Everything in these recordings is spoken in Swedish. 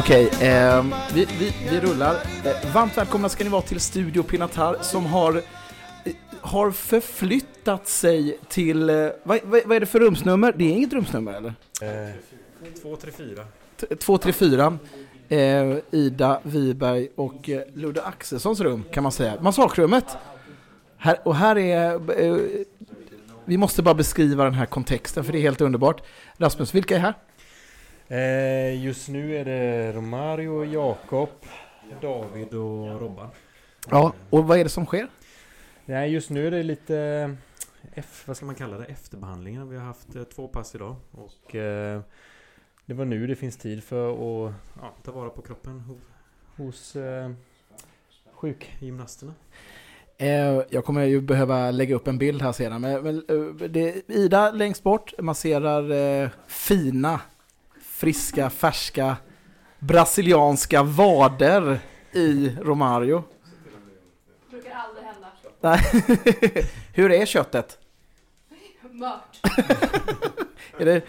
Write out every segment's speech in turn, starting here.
Okej, eh, vi, vi, vi rullar. Eh, varmt välkomna ska ni vara till Studio Pinatar som har, eh, har förflyttat sig till... Eh, vad, vad, vad är det för rumsnummer? Det är inget rumsnummer eller? Eh, 234. T- 234. Eh, Ida Wiberg och eh, Ludde Axelssons rum kan man säga. Massakrummet. Här, och här är... Eh, vi måste bara beskriva den här kontexten för det är helt underbart. Rasmus, vilka är här? Eh, just nu är det Romario, Jakob, David och Robban. Ja, och vad är det som sker? Nej, just nu är det lite... F, vad ska man kalla det? Efterbehandlingar. Vi har haft eh, två pass idag. Och eh, det var nu det finns tid för att ja, ta vara på kroppen hos, eh, sjukgymnasterna. Eh, jag kommer ju behöva lägga upp en bild här sedan. Men, men, eh, det, Ida längst bort masserar eh, fina, friska, färska, brasilianska vader i Romario. brukar aldrig hända. Nej. Hur är köttet? Mört. Är det,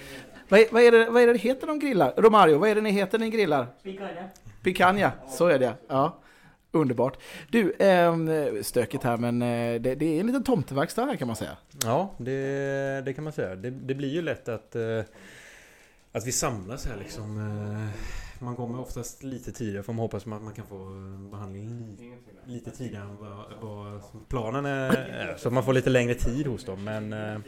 vad, är, vad, är det, vad är det det heter de grillar? Romario, vad är det ni heter ni grillar? Picanha. Picanha, så är det. Ja, underbart. Du, ehm, stökigt här men eh, det, det är en liten tomteverkstad här kan man säga. Ja, det, det kan man säga. Det, det blir ju lätt att, eh, att vi samlas här liksom. Eh, man kommer oftast lite tidigare för man hoppas att man kan få eh, behandling lite tidigare än vad, planen är. Så att man får lite längre tid hos dem. Men, eh,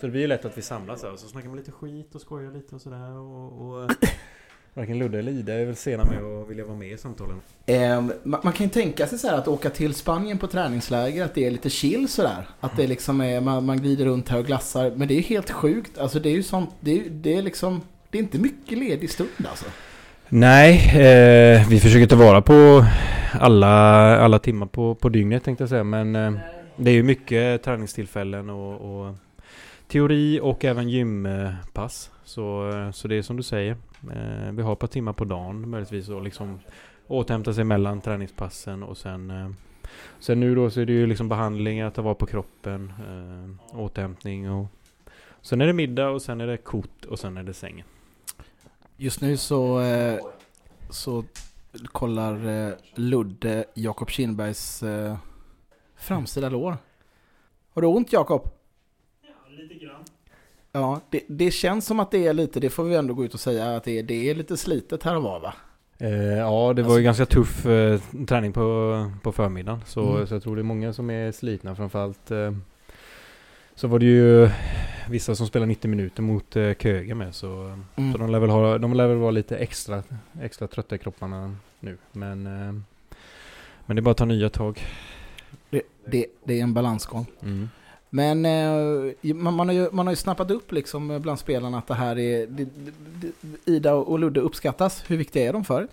så det blir ju lätt att vi samlas här och så snackar man lite skit och skojar lite och sådär. Och, och, Varken Ludde eller Ida är väl sena med att vilja vara med i samtalen. Ehm, man, man kan ju tänka sig så här att åka till Spanien på träningsläger, att det är lite chill sådär. Att det liksom är, man, man glider runt här och glassar. Men det är ju helt sjukt. Alltså det är ju sånt, det är, det är liksom, det är inte mycket ledig stund alltså. Nej, eh, vi försöker ta vara på alla, alla timmar på, på dygnet tänkte jag säga. Men eh, det är ju mycket träningstillfällen och, och teori och även gympass. Så, eh, så det är som du säger. Eh, vi har ett par timmar på dagen möjligtvis och liksom återhämta sig mellan träningspassen och sen eh, Sen nu då så är det ju liksom att ta vara på kroppen, eh, återhämtning och Sen är det middag och sen är det kot och sen är det sängen. Just nu så, eh, så kollar eh, Ludde Jakob Kindbergs eh, framsida lår. Har du ont Jakob? Ja, lite grann. Ja, det, det känns som att det är lite, det får vi ändå gå ut och säga, att det är, det är lite slitet här och var va? Eh, ja, det var Alltså- ju ganska tuff eh, träning på, på förmiddagen. Så, Mm. så jag tror det är många som är slitna. Framförallt eh, så var det ju vissa som spelar 90 minuter mot eh, Köge med. Så, Mm. så de, lär väl ha, de lär väl vara lite extra, extra trötta i kropparna nu. Men, eh, men det är bara att ta nya tag. Det, det, det är en balansgång. Mm. Men eh, man, man, har ju, man har ju snappat upp liksom bland spelarna att det här är, det, det, det, Ida och Ludde uppskattas. Hur viktiga är de för?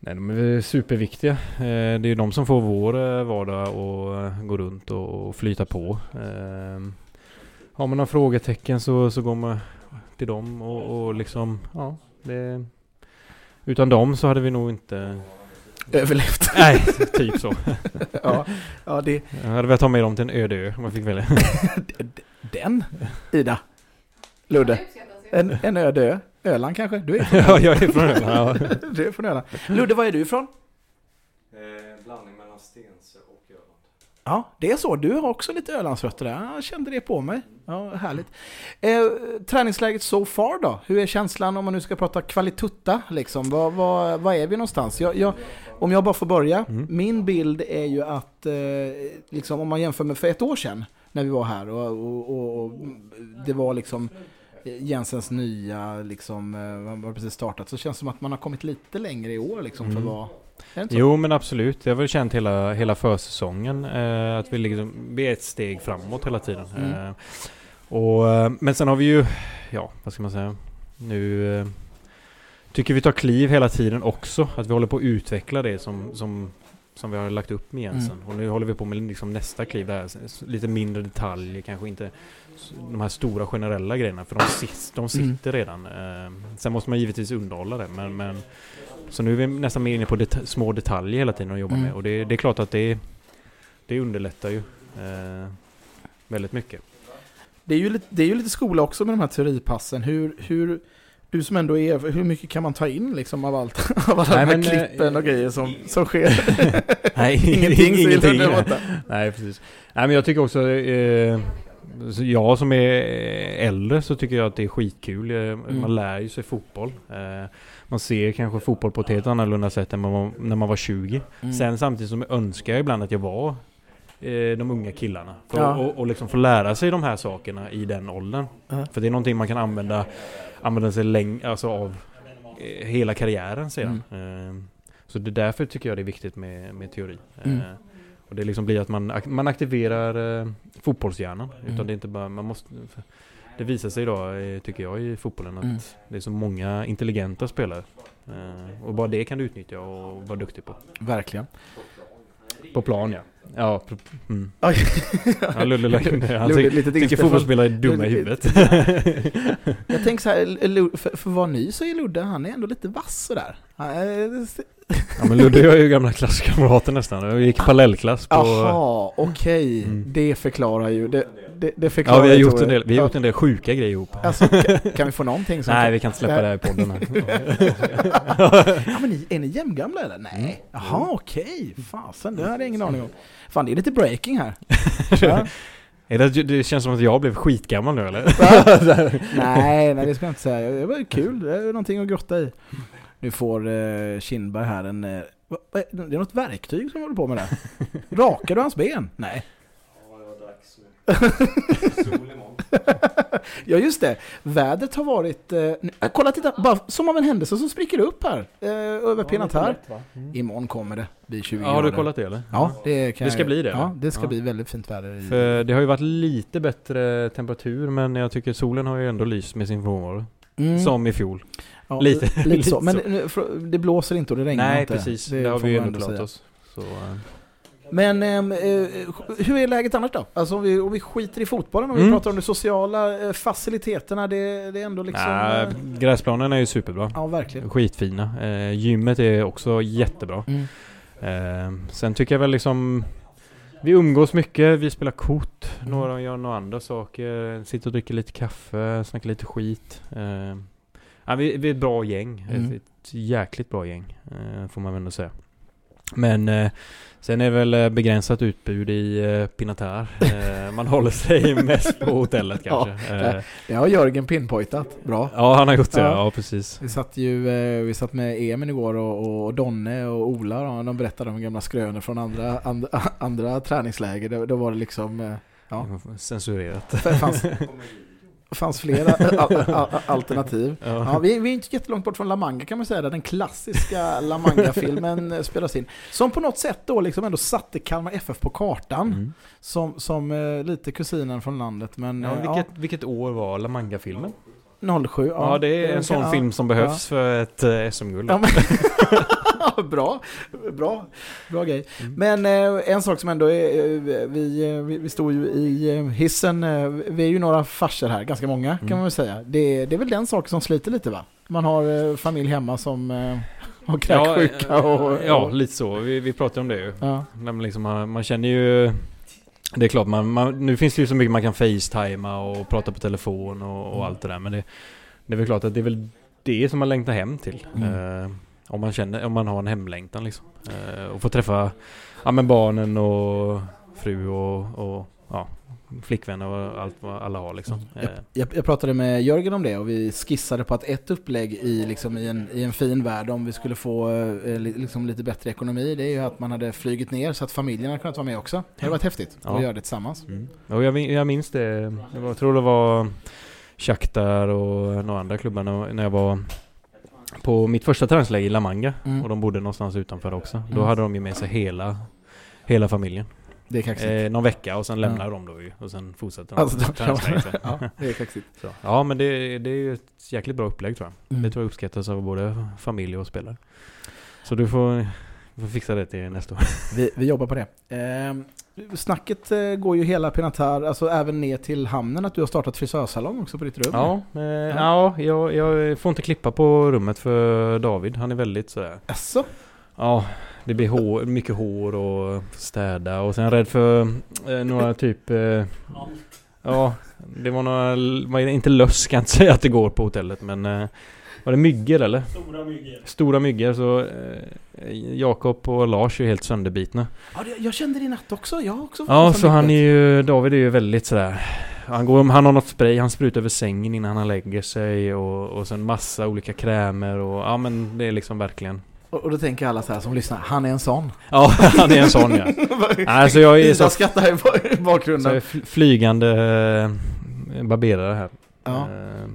Nej, de är superviktiga. Eh, det är ju de som får vår eh, vardag eh, gå runt och flyta på. Eh, har man några frågetecken så, så går man till dem och, och liksom, ja. Det, utan dem så hade vi nog inte... Överlevt. Nej, typ så. ja, ja, det, Jag hade velat ta med dem till en öde ö om jag fick välja. den Ida. Ludde. En, en öde ö. Öland kanske? Du är från ja, jag är från Öland. Ja. Du är från Öland. Ludde, var är du ifrån? blandning mellan Stense och Öland. Ja, det är så. Du har också lite Ölandsrötter där. Jag kände det på mig. Ja, härligt. Eh, träningsläget so far då? Hur är känslan om man nu ska prata kvalitutta? Liksom? Vad, vad, vad är vi någonstans? Jag, jag, om jag bara får börja. Mm. Min bild är ju att, eh, liksom, om man jämför med för ett år sedan när vi var här och, och, och, och det var liksom Jensens nya, liksom, eh, man har precis startat, så känns det som att man har kommit lite längre i år liksom, för Mm. inte så? Jo men absolut, jag har väl känt hela, hela försäsongen eh, att vi, liksom, vi är ett steg framåt hela tiden. Mm. Eh, och, eh, men sen har vi ju, ja vad ska man säga, nu eh, tycker vi tar kliv hela tiden också. Att vi håller på att utveckla det som, som, som vi har lagt upp med Jensen. Mm. Och nu håller vi på med liksom nästa kliv där, lite mindre detaljer, kanske inte de här stora generella grejerna för de, de sitter redan. Eh, sen måste man givetvis underhålla det men, men så nu är vi nästan mer inne på det, små detaljer hela tiden att jobba Mm. med och det, det är klart att det, det underlättar ju eh, väldigt mycket. Det är, ju lite, det är ju lite skola också med de här teoripassen. Hur, hur, Du som ändå är, hur mycket kan man ta in liksom av allt? Av alla Nej, de här men, eh, klippen och grejer som, som sker? Nej, Ingenting, ingenting. Nej, precis. Nej, men jag tycker också... Eh, jag som är äldre så tycker jag att det är skitkul. Eh, Man lär ju sig fotboll. Eh, man ser kanske fotboll på ett helt annorlunda sätt än man när man var 20. Mm. Sen samtidigt som jag önskar jag ibland att jag var eh, de unga killarna. För Ja. och, och liksom få lära sig de här sakerna i den åldern. Ja. För det är någonting man kan använda, använda sig läng, alltså av hela karriären sedan. Eh, så det är därför tycker jag det är viktigt med, med teori. Mm. Eh, och det liksom blir att man, man aktiverar eh, fotbollshjärnan. Mm. Utan det är inte bara, man måste... Det visar sig idag, eh, tycker jag, i fotbollen att Mm. det är så många intelligenta spelare. Eh, och bara det kan du utnyttja och vara duktig på. Verkligen. På plan ja. Ja, mm. Ja Lulle la in det. Han Ludde, tycker från- fotbollsspelare är dumma i Ludde- huvudet. Jag tänker så här, för, för att vara ny så är Ludde, han är ändå lite vass sådär. Ja men Ludde och jag är ju gamla klasskamrater nästan. Vi gick parallellklass på... Jaha, okej. Mm. Det förklarar ju, det, det, det förklarar Ja vi har gjort en del, vi har gjort en del sjuka grejer ihop. Alltså, kan, kan vi få någonting som... Nej vi kan inte släppa det här i podden här. Ja men ni, är ni jämngamla eller? Nej. Mm. Jaha okej, fasen det hade jag ingen aning om. Fan det är lite breaking här. Ja. Det känns som att jag blev skitgammal nu eller? nej, nej det ska jag inte säga. Det var kul, det är någonting att grotta i. Nu får uh, Kindberg här en... eh, det är något verktyg som håller på med det. Rakar du hans ben? Nej. Ja just det, vädret har varit... eh, nu- äh, kolla titta, bara som av en händelse så spricker det upp här. Uh, över Pinatar. Imorgon kommer det bli 20 Ja har du grader. kollat det eller? Ja, det, kan Det ska jag- bli det, Ja, det ska Ja. bli väldigt fint väder. I, För det har ju varit lite bättre temperatur men jag tycker solen har ju ändå lyst med sin frånvaro. Mm, Som i fjol. Ja, lite- lite, så. Men det blåser inte och det regnar Nej inte. precis, det, har får vi ju ändå klarat oss. Så, eh, Men ehm, eh, hur är läget annars då? Alltså om vi, om vi skiter i fotbollen, om vi Mm. pratar om de sociala eh, faciliteterna, det, det är ändå liksom... nej, eh, gräsplanen är ju superbra. ja, verkligen. Skitfina. Eh, gymmet är också jättebra. Mm. Eh, sen tycker jag väl liksom Vi umgås mycket, vi spelar kort, Mm. några gör några andra saker, sitter och dricker lite kaffe, snackar lite skit. Ja, vi, vi är ett bra gäng, Mm. ett, ett jäkligt bra gäng eh, får man väl ändå säga. Men eh, sen är det väl eh, begränsat utbud i eh, Pinatar. Eh, man håller sig mest på hotellet kanske. Ja, Det har Jörgen pinpointat. Bra. ja han har gjort det, Ja. ja, precis. Vi satt ju vi satt med Emil igår och, och Donne och Ola och de berättade om gamla skrönor från andra, andra, andra träningsläger. Då, då var det liksom, ja, Censurerat. det fanns, fanns flera al- al- alternativ. Ja, vi, vi är inte jättelångt bort från La Manga kan man säga, där den klassiska La Manga-filmen eh, spelas in. Som på något sätt då liksom ändå satte Kalmar FF på kartan, Mm. som, som eh, lite kusinen från landet. Men Ja, eh, vilket, vilket år var La Manga-filmen? ja, 07. Ja, det är en sån ja. film som behövs för ett eh, SM-guld. Bra, bra, bra grej. Mm. Men eh, en sak som ändå är, eh, vi, eh, vi, vi står ju i hissen, vi är ju några farsor här, ganska många Mm. kan man väl säga. Det, det är väl den saken som sliter lite va? Man har familj hemma som har kräksjuka och, och... ja, lite så. Vi, vi pratade om det ju. ja. Liksom, man, man känner ju... Det är klart, man, man, nu finns det ju så mycket man kan facetima och prata på telefon och, och Mm. allt det där. Men det, det är väl klart att det är väl det som man längtar hem till. Mm. Om, man känner, om man har en hemlängtan liksom. Eh, och få träffa ja, men barnen och fru och, och ja, flickvänner och allt vad alla har liksom. Jag, Eh, jag, jag pratade med Jörgen om det och vi skissade på att ett upplägg i, liksom, i, en, i en fin värld om vi skulle få eh, li- liksom, lite bättre ekonomi det är ju att man hade flygit ner så att familjen hade kunnat vara med också. Det hade varit häftigt Ja. att göra det tillsammans. Mm. Och jag, jag minns det, jag tror det var Shakhtar och några andra klubbar när jag var på mitt första träningsläger i La Manga Mm. och de bodde någonstans utanför också. Då Mm. hade de ju med sig hela, hela familjen. Det är kaxigt. Eh, någon vecka och sen Ja. lämnar de då ju och sen fortsätter de Alltså, de- ja, det är kaxigt. Så. Ja men det, det är ju ett jäkligt bra upplägg tror jag. Mm. Det tror jag uppskattas av både familj och spelare. Så du får, du får fixa det till nästa år. Vi, vi jobbar på det. Eh, snacket eh, går ju hela Pinatar, alltså även ner till hamnen att du har startat frisörsalong också på ditt rum. Ja, eh, ja jag, jag får inte klippa på rummet för David. Han är väldigt sådär Jaså? Ja, det blir hår, mycket hår och städa och sen är jag rädd för eh, några typ... Eh, ja, det var några... Inte löss kan jag inte säga att det går på hotellet men... Var det myggor eller? Stora myggor. Stora myggor så eh, Jakob och Lars är ju helt sönderbitna. Ja, det- jag kände det i natt också. Jag har också fått Ja så han är ju, David är ju väldigt sådär han, går, han har något spray, han sprutar över sängen innan han lägger sig och, och sen massa olika krämer och ja men det är liksom verkligen Och, och då tänker alla så här som lyssnar, han är en sån. Ja han är en sån ja. Alltså jag är så, skrattar här i bak- i så jag bakgrunden. är fl- flygande eh, barberare här. Ja. Eh,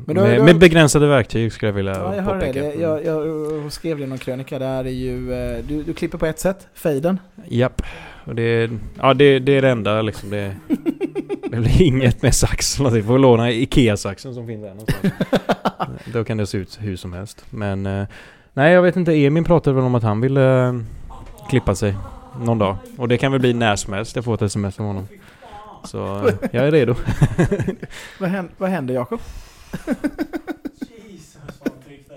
Men då- med, då- med begränsade verktyg skulle jag vilja Ja, jag påpeka. det jag, jag skrev det i någon krönika. Det här är ju, eh, du, du klipper på ett sätt, fejden. Japp. Och det, ja, det, det är det enda liksom. Det, det blir inget med sax eller någonting. Får låna Ikea-saxen som finns där någonstans. Då kan det se ut hur som helst. Men eh, nej, jag vet inte. Emil pratade väl om att han ville klippa sig någon dag. Och det kan väl bli när som helst. Jag får ett sms från honom. Så eh, jag är redo. Vad händer, vad händer Jakob? Jesus vad han tryckte.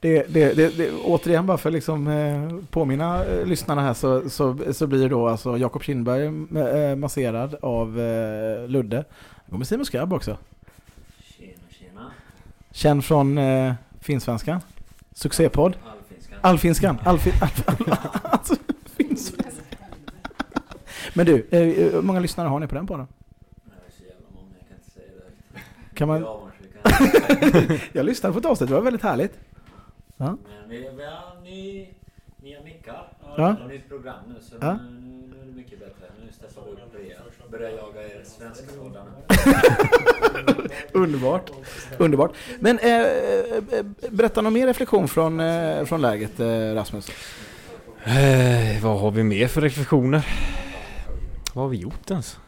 Det, det, det, det, återigen bara för att liksom, eh, påminna eh, lyssnarna här så, så, så blir då alltså Jakob Kindberg eh, masserad av eh, Ludde. Det kommer Simon Skrabb också. Tjena, tjena. Känd från eh, Finsvenskan. Succépodd. Allfinskan. Allfinskan. Allfin, all, all, alltså, Finsvenskan. Men du, eh, hur många lyssnare har ni på den podden? Det är så jävla många, jag kan inte säga det. Kan man, Jag lyssnade på ett avsnitt, det var väldigt härligt. Men vi, vi har ny, nya mickar. Ja. Nytt program nu så Ja. nu, nu är det mycket bättre. Nu stressar vi upp rejält. Börjar jaga er svenska poddarna. Underbart. Underbart. Men eh, eh, berätta någon mer reflektion från, eh, från läget, eh, Rasmus. Eh, vad har vi mer för reflektioner? Vad har vi gjort ens?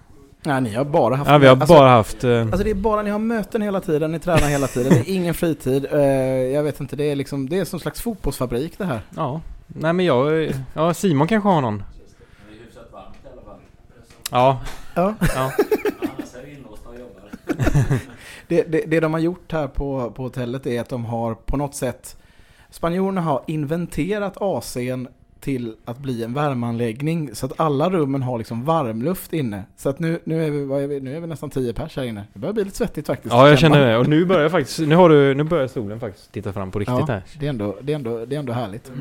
Nej, ni har bara haft... Ja, vi har alltså, bara haft... Eh, Alltså det är bara, ni har möten hela tiden, ni tränar hela tiden, det är ingen fritid. Eh, jag vet inte, det är liksom, det är som slags fotbollsfabrik det här. ja. Nej men jag... Ja, Simon kanske har någon. Det är hyfsat varmt i alla fall. Ja. Ja. ja. Annars är vi inlåsta och jobbar. Det, det, det de har gjort här på, på hotellet är att de har på något sätt Spanjorerna har inventerat AC'n till att bli en värmeanläggning så att alla rummen har liksom varmluft inne. Så att nu, nu, är, vi, vad är vi, nu är vi nästan 10 pers här inne. Det börjar bli lite svettigt faktiskt. Ja, jag Känner det. Och nu börjar faktiskt... Nu har du... Nu börjar solen faktiskt titta fram på riktigt Ja, här. det är, ändå, det, är ändå, det är ändå härligt.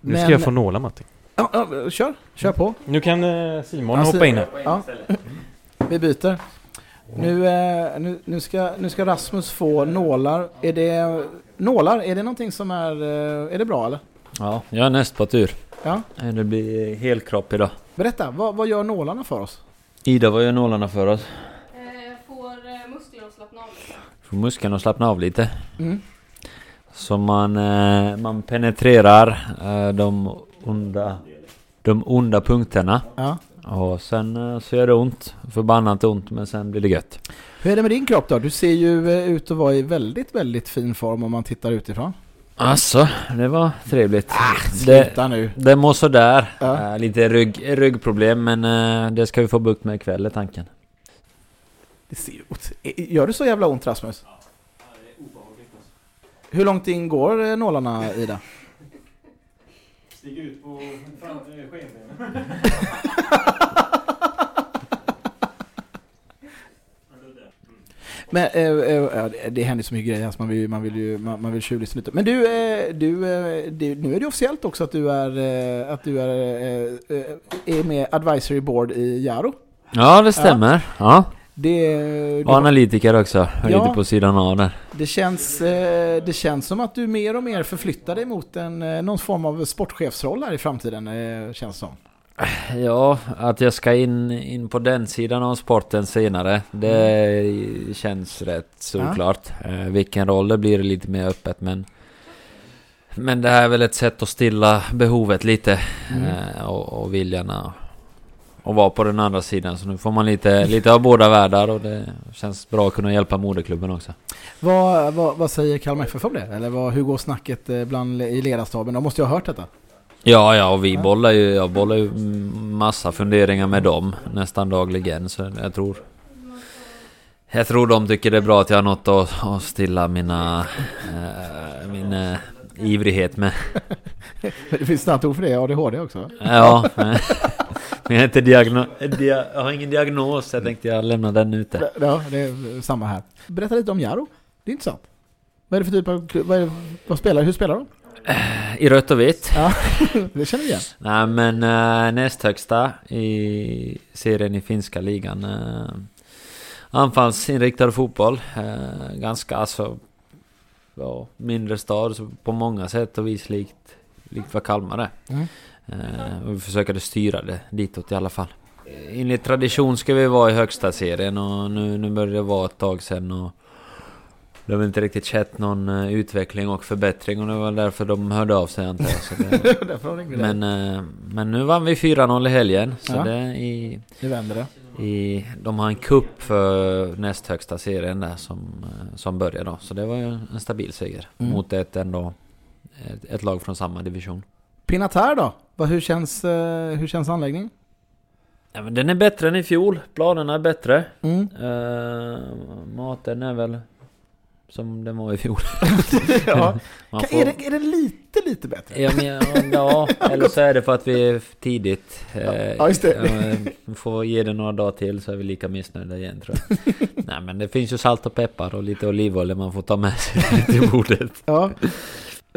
Nu ska jag få nåla Matti. Ja, ja, kör, kör på. Nu kan eh, Simon Ja, hoppa in här. Ja, vi byter. Nu, eh, nu, nu, ska, nu ska Rasmus få nålar. Är det nålar? Är det någonting som är, eh, är det bra eller? Ja, jag är näst på tur. Ja. Det blir helkropp idag. Berätta, vad, vad gör nålarna för oss? Ida, vad gör nålarna för oss? Eh, får eh, musklerna att slappna av lite. Får muskeln att slappna av lite. Mm. Så man, eh, man penetrerar eh, de onda, de onda punkterna. Ja. Och sen eh, så gör det ont. Förbannat ont men sen blir det gött. Hur är det med din kropp då? Du ser ju eh, ut att vara i väldigt, väldigt fin form om man tittar utifrån. Alltså, det var trevligt. det, Sluta nu. det mår sådär. Ja. Eh, lite rygg, ryggproblem men eh, det ska vi få bukt med ikväll är tanken. Det ser ju ot- Eh, Gör det så jävla ont Rasmus? Hur långt in går nålarna Ida? Stiger ut på skenbenen. Men eh, eh, ja, det- det händer så mycket grejer här så man vill, man vill ju man, man vill tjuvlyssna lite. Men du, eh, du, eh, du, nu är det officiellt också att du är, eh, att du är, eh, är med advisory board i Jaro. Ja det stämmer. Ja. Det, Och det, analytiker också. Ja. Lite på sidan av där. det, känns, det känns som att du mer och mer förflyttar dig mot en, någon form av sportchefsroll här i framtiden, känns som. Ja, att jag ska in, in på den sidan av sporten senare. Det känns rätt solklart. Eh, vilken roll det blir lite mer öppet men Men det här är väl ett sätt att stilla behovet lite Mm. eh, och, och viljan att att vara på den andra sidan. Så nu får man lite, lite av båda världar och det känns bra att kunna hjälpa moderklubben också. Vad, vad, vad säger Kalmar FF om det? Eller vad, hur går snacket eh, bland, i ledarstaben? De måste ju ha hört detta. Ja, ja, och vi bollar ju, jag bollar ju massa funderingar med dem nästan dagligen. Så jag tror... Jag tror de tycker det är bra att jag har något att, att stilla mina... eh, min eh, ivrighet med. Det finns snabbt ord för det, ADHD också. Ja, men, jag, är inte diagno, dia, jag har ingen diagnos, jag tänkte jag lämnar den ute. Ja, det är samma här. Berätta lite om Jaro. Det är intressant. Vad är det för typ av? Vad, är, vad spelar Hur spelar de? I rött och vitt. Ja, det känner vi igen. Nej men äh, näst högsta i serien i finska ligan. Äh, anfallsinriktad fotboll. Äh, ganska alltså... Ja, mindre stad så på många sätt och vis likt, likt vad Kalmar är. Mm. Eh, och vi försökte styra det ditåt i alla fall. Enligt tradition ska vi vara i högsta serien och nu, nu börjar det vara ett tag sedan och det har inte riktigt skett någon eh, utveckling och förbättring och det var därför de hörde av sig antar jag. De men, eh, men nu vann vi 4-0 i helgen. Så Ja. det i, Nu vänder det. i, de har en kupp för näst högsta serien där som, eh, som börjar då. Så det var ju en stabil seger Mm. mot ett ändå ett, ett lag från samma division. Pinatär då? Hur, känns, hur känns anläggningen? Ja, men den är bättre än i fjol. Planerna är bättre. Mm. Uh, maten är väl som den var i fjol. ja. Får, är, det, är det lite, lite bättre? ja, men, ja, eller så är det för att vi är tidigt. Eh, Ja, just det. eh, vi får ge det några dagar till så är vi lika missnöjda igen tror jag. Nej men det finns ju salt och peppar och lite olivolja man får ta med sig till bordet. Ja.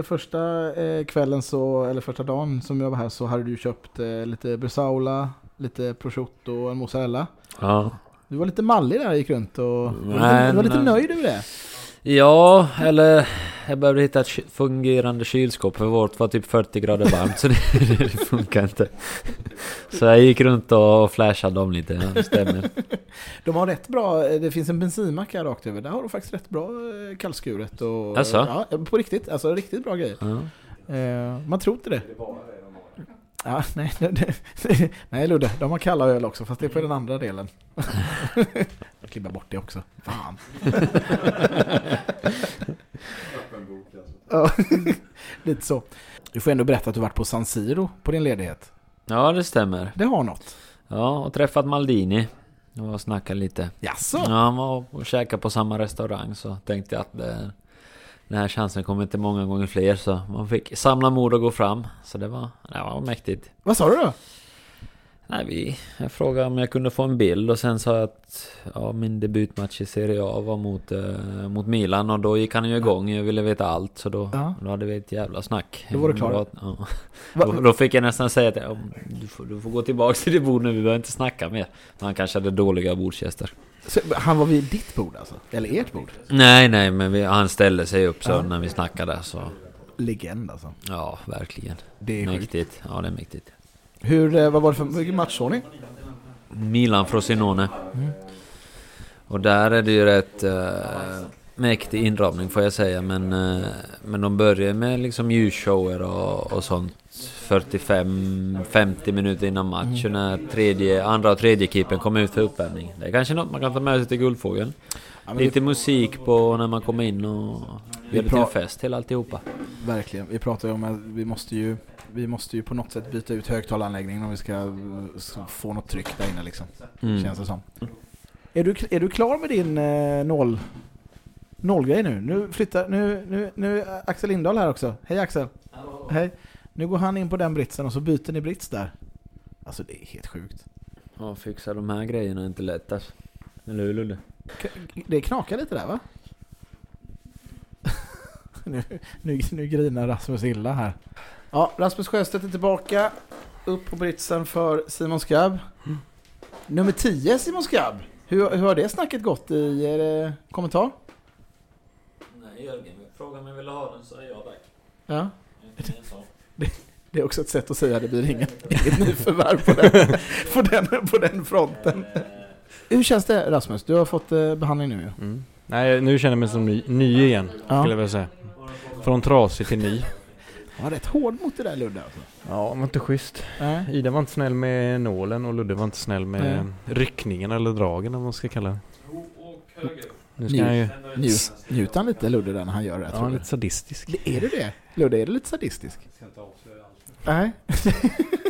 Första eh, kvällen så, eller första dagen som jag var här så hade du köpt eh, lite bresaola, lite prosciutto och en mozzarella. Ja. Du var lite mallig där gick runt och Nej, du var lite nej. nöjd över det. Ja, eller jag behövde hitta ett fungerande kylskåp för vårt var typ 40 grader varmt så det, det funkar inte. Så jag gick runt och flashade dem lite, ja, det stämmer. De har rätt bra, det finns en bensinmack här rakt över. Där har de faktiskt rätt bra eh, kallskuret och... Jaså? Ja, på riktigt. Alltså riktigt bra grejer. Ja. Eh, man tror inte det. Ja, nej, det, nej Ludde, de har kalla öl också fast det är på den andra delen. Klipper bort det också. Fan. ja, lite så. Du får ändå berätta att du varit på San Siro på din ledighet. ja, det stämmer. Det har något. Ja, och träffat Maldini. Och snackat lite. Jaså? Ja, han var och käkade på samma restaurang så tänkte jag att det, den här chansen kommer inte många gånger fler så man fick samla mod och gå fram. Så det var, det var mäktigt. Vad sa du då? Nej, vi, jag frågade om jag kunde få en bild och sen sa jag att ja, min debutmatch i Serie A var mot, eh, mot Milan och då gick han ju igång. Jag ville veta allt så då, Ja. då hade vi ett jävla snack. Då var du klar. Bra- Ja. Då, då fick jag nästan säga att ja, du, får, du får gå tillbaks till ditt bord nu, vi behöver inte snacka mer. Han kanske hade dåliga bordsgäster. så, han var vid ditt bord alltså? Eller ert bord? Nej, nej, men vi, han ställde sig upp så Ja. när vi snackade så... Legend alltså. Ja, verkligen. Det är sjukt. Mäktigt. Ja, det är mäktigt. Hur, eh, vad var det för matchordning? Milan Frosinone. Mm. Och där är det ju rätt uh, mäktig inramning får jag säga. Men, eh, men de börjar med liksom ljusshower och, och sånt 45-50 minuter innan matchen när tredje, andra och tredje keepern kommer ut för uppvärmning. Det är kanske något man kan ta med sig till Guldfågeln. Ja, men Lite musik på när man kommer in och Vi gör det till en fest till alltihopa. vi, verkligen. Vi pratar ju om att vi måste ju, vi måste ju på något sätt byta ut högtalaranläggningen om vi ska, ska få något tryck där inne liksom. Mm. Känns det som. Är du, är du klar med din eh, noll, nollgrej nu? Nu flyttar, nu, nu, nu är Axel Lindahl här också. Hej Axel! Hej! Nu går han in på den britsen och så byter ni brits där. Alltså det är helt sjukt. Ja, fixa de här grejerna är inte lätt alltså. Eller hur Ludde? Det knakar lite där va? nu, nu, nu grinar Rasmus illa här. Ja, Rasmus Sjöstedt är tillbaka. Upp på britsen för Simon Skabb. Nummer 10 Simon Skabb. Hur, hur har det snacket gått i er eh, kommentar? Nej Jörgen, fråga om jag vill ha den så är jag tack. Ja, så. det är också ett sätt att säga det blir inget, inget nyförvärv på den, på, den, på den fronten. Hur känns det Rasmus? Du har fått eh, behandling nu ju. Mm. Nej, nu känner jag mig som ny, ny igen, Ja. skulle jag vilja säga. Från trasig till ny. Ja, rätt hård mot det där Ludde alltså. Ja, det var inte schysst. Nej. Ida var inte snäll med nålen och Ludde var inte snäll med Nej. ryckningen eller dragen eller vad man ska kalla det. Nu ska Njut. han ju... Njut, njuter han lite Ludde där när han gör det? Ja, tror han är du? lite sadistisk. Det- Är du det? Ludde, är du lite sadistisk? Nej.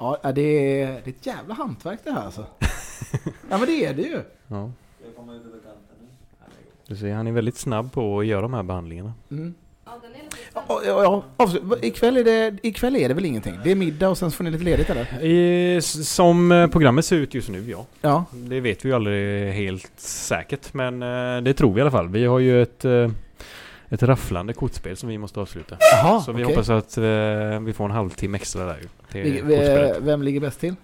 ja, det är, det är ett jävla hantverk det här alltså. Ja men det är det ju. Ja. Du ser, han är väldigt snabb på att göra de här behandlingarna. Mm. Ja, den är lite Ja, ja, ikväll, är det, ikväll är det väl ingenting? Det är middag och sen får ni lite ledigt eller? I, som eh, programmet ser ut just nu, ja. Ja. Det vet vi ju aldrig helt säkert, men eh, det tror vi i alla fall. Vi har ju ett, eh, ett rafflande kortspel som vi måste avsluta. Jaha, Så vi okej. hoppas att eh, vi får en halvtimme extra där ju. Till Vilke- kortspelet. ve- Vem ligger bäst till?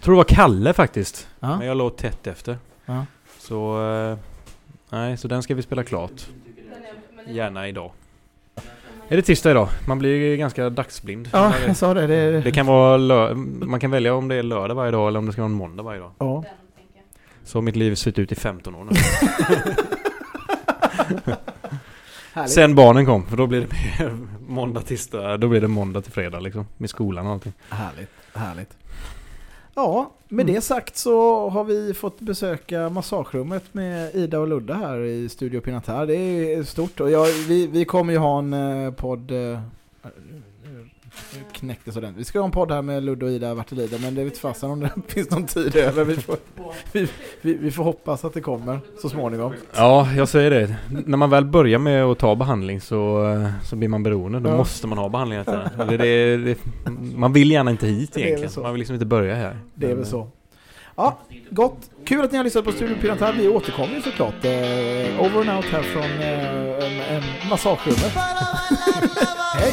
tror det var Kalle faktiskt. Ja. Men jag låg tätt efter. Så... Eh, nej, så den ska vi spela klart. Gärna idag. Är det tisdag idag? Man blir ganska dagsblind. Ja, jag sa det. det, Det kan vara lö- Man kan välja om det är lördag varje dag eller om det ska vara en måndag varje dag. ja. Jag. Så mitt liv sett ut i 15 år nu. Härligt. Sen barnen kom, för då blir det mer måndag, tisdag, då blir det måndag till fredag liksom. Med skolan och allting. Härligt, härligt. Ja, med Mm. det sagt så har vi fått besöka massagerummet med Ida och Ludda här i Studio Pinatar. Det är stort och jag, vi, vi kommer ju ha en eh, podd... nu knäcktes den. Vi ska ha en podd här med Ludde och Ida Vartelida men det vet fasen om det finns någon tid över. Vi får, vi, vi, vi får hoppas att det kommer så småningom. Ja, jag säger det. När man väl börjar med att ta behandling så, eh, så blir man beroende. Då Ja. måste man ha behandling hela tiden. Det, det, det, man vill gärna inte hit egentligen. så. Man vill liksom inte börja här. Det är väl så. Ja, gott. Kul att ni har lyssnat på Studio Pinatar. Vi återkommer ju såklart. Eh, over and out här från eh, en, en massagerummet. Hej!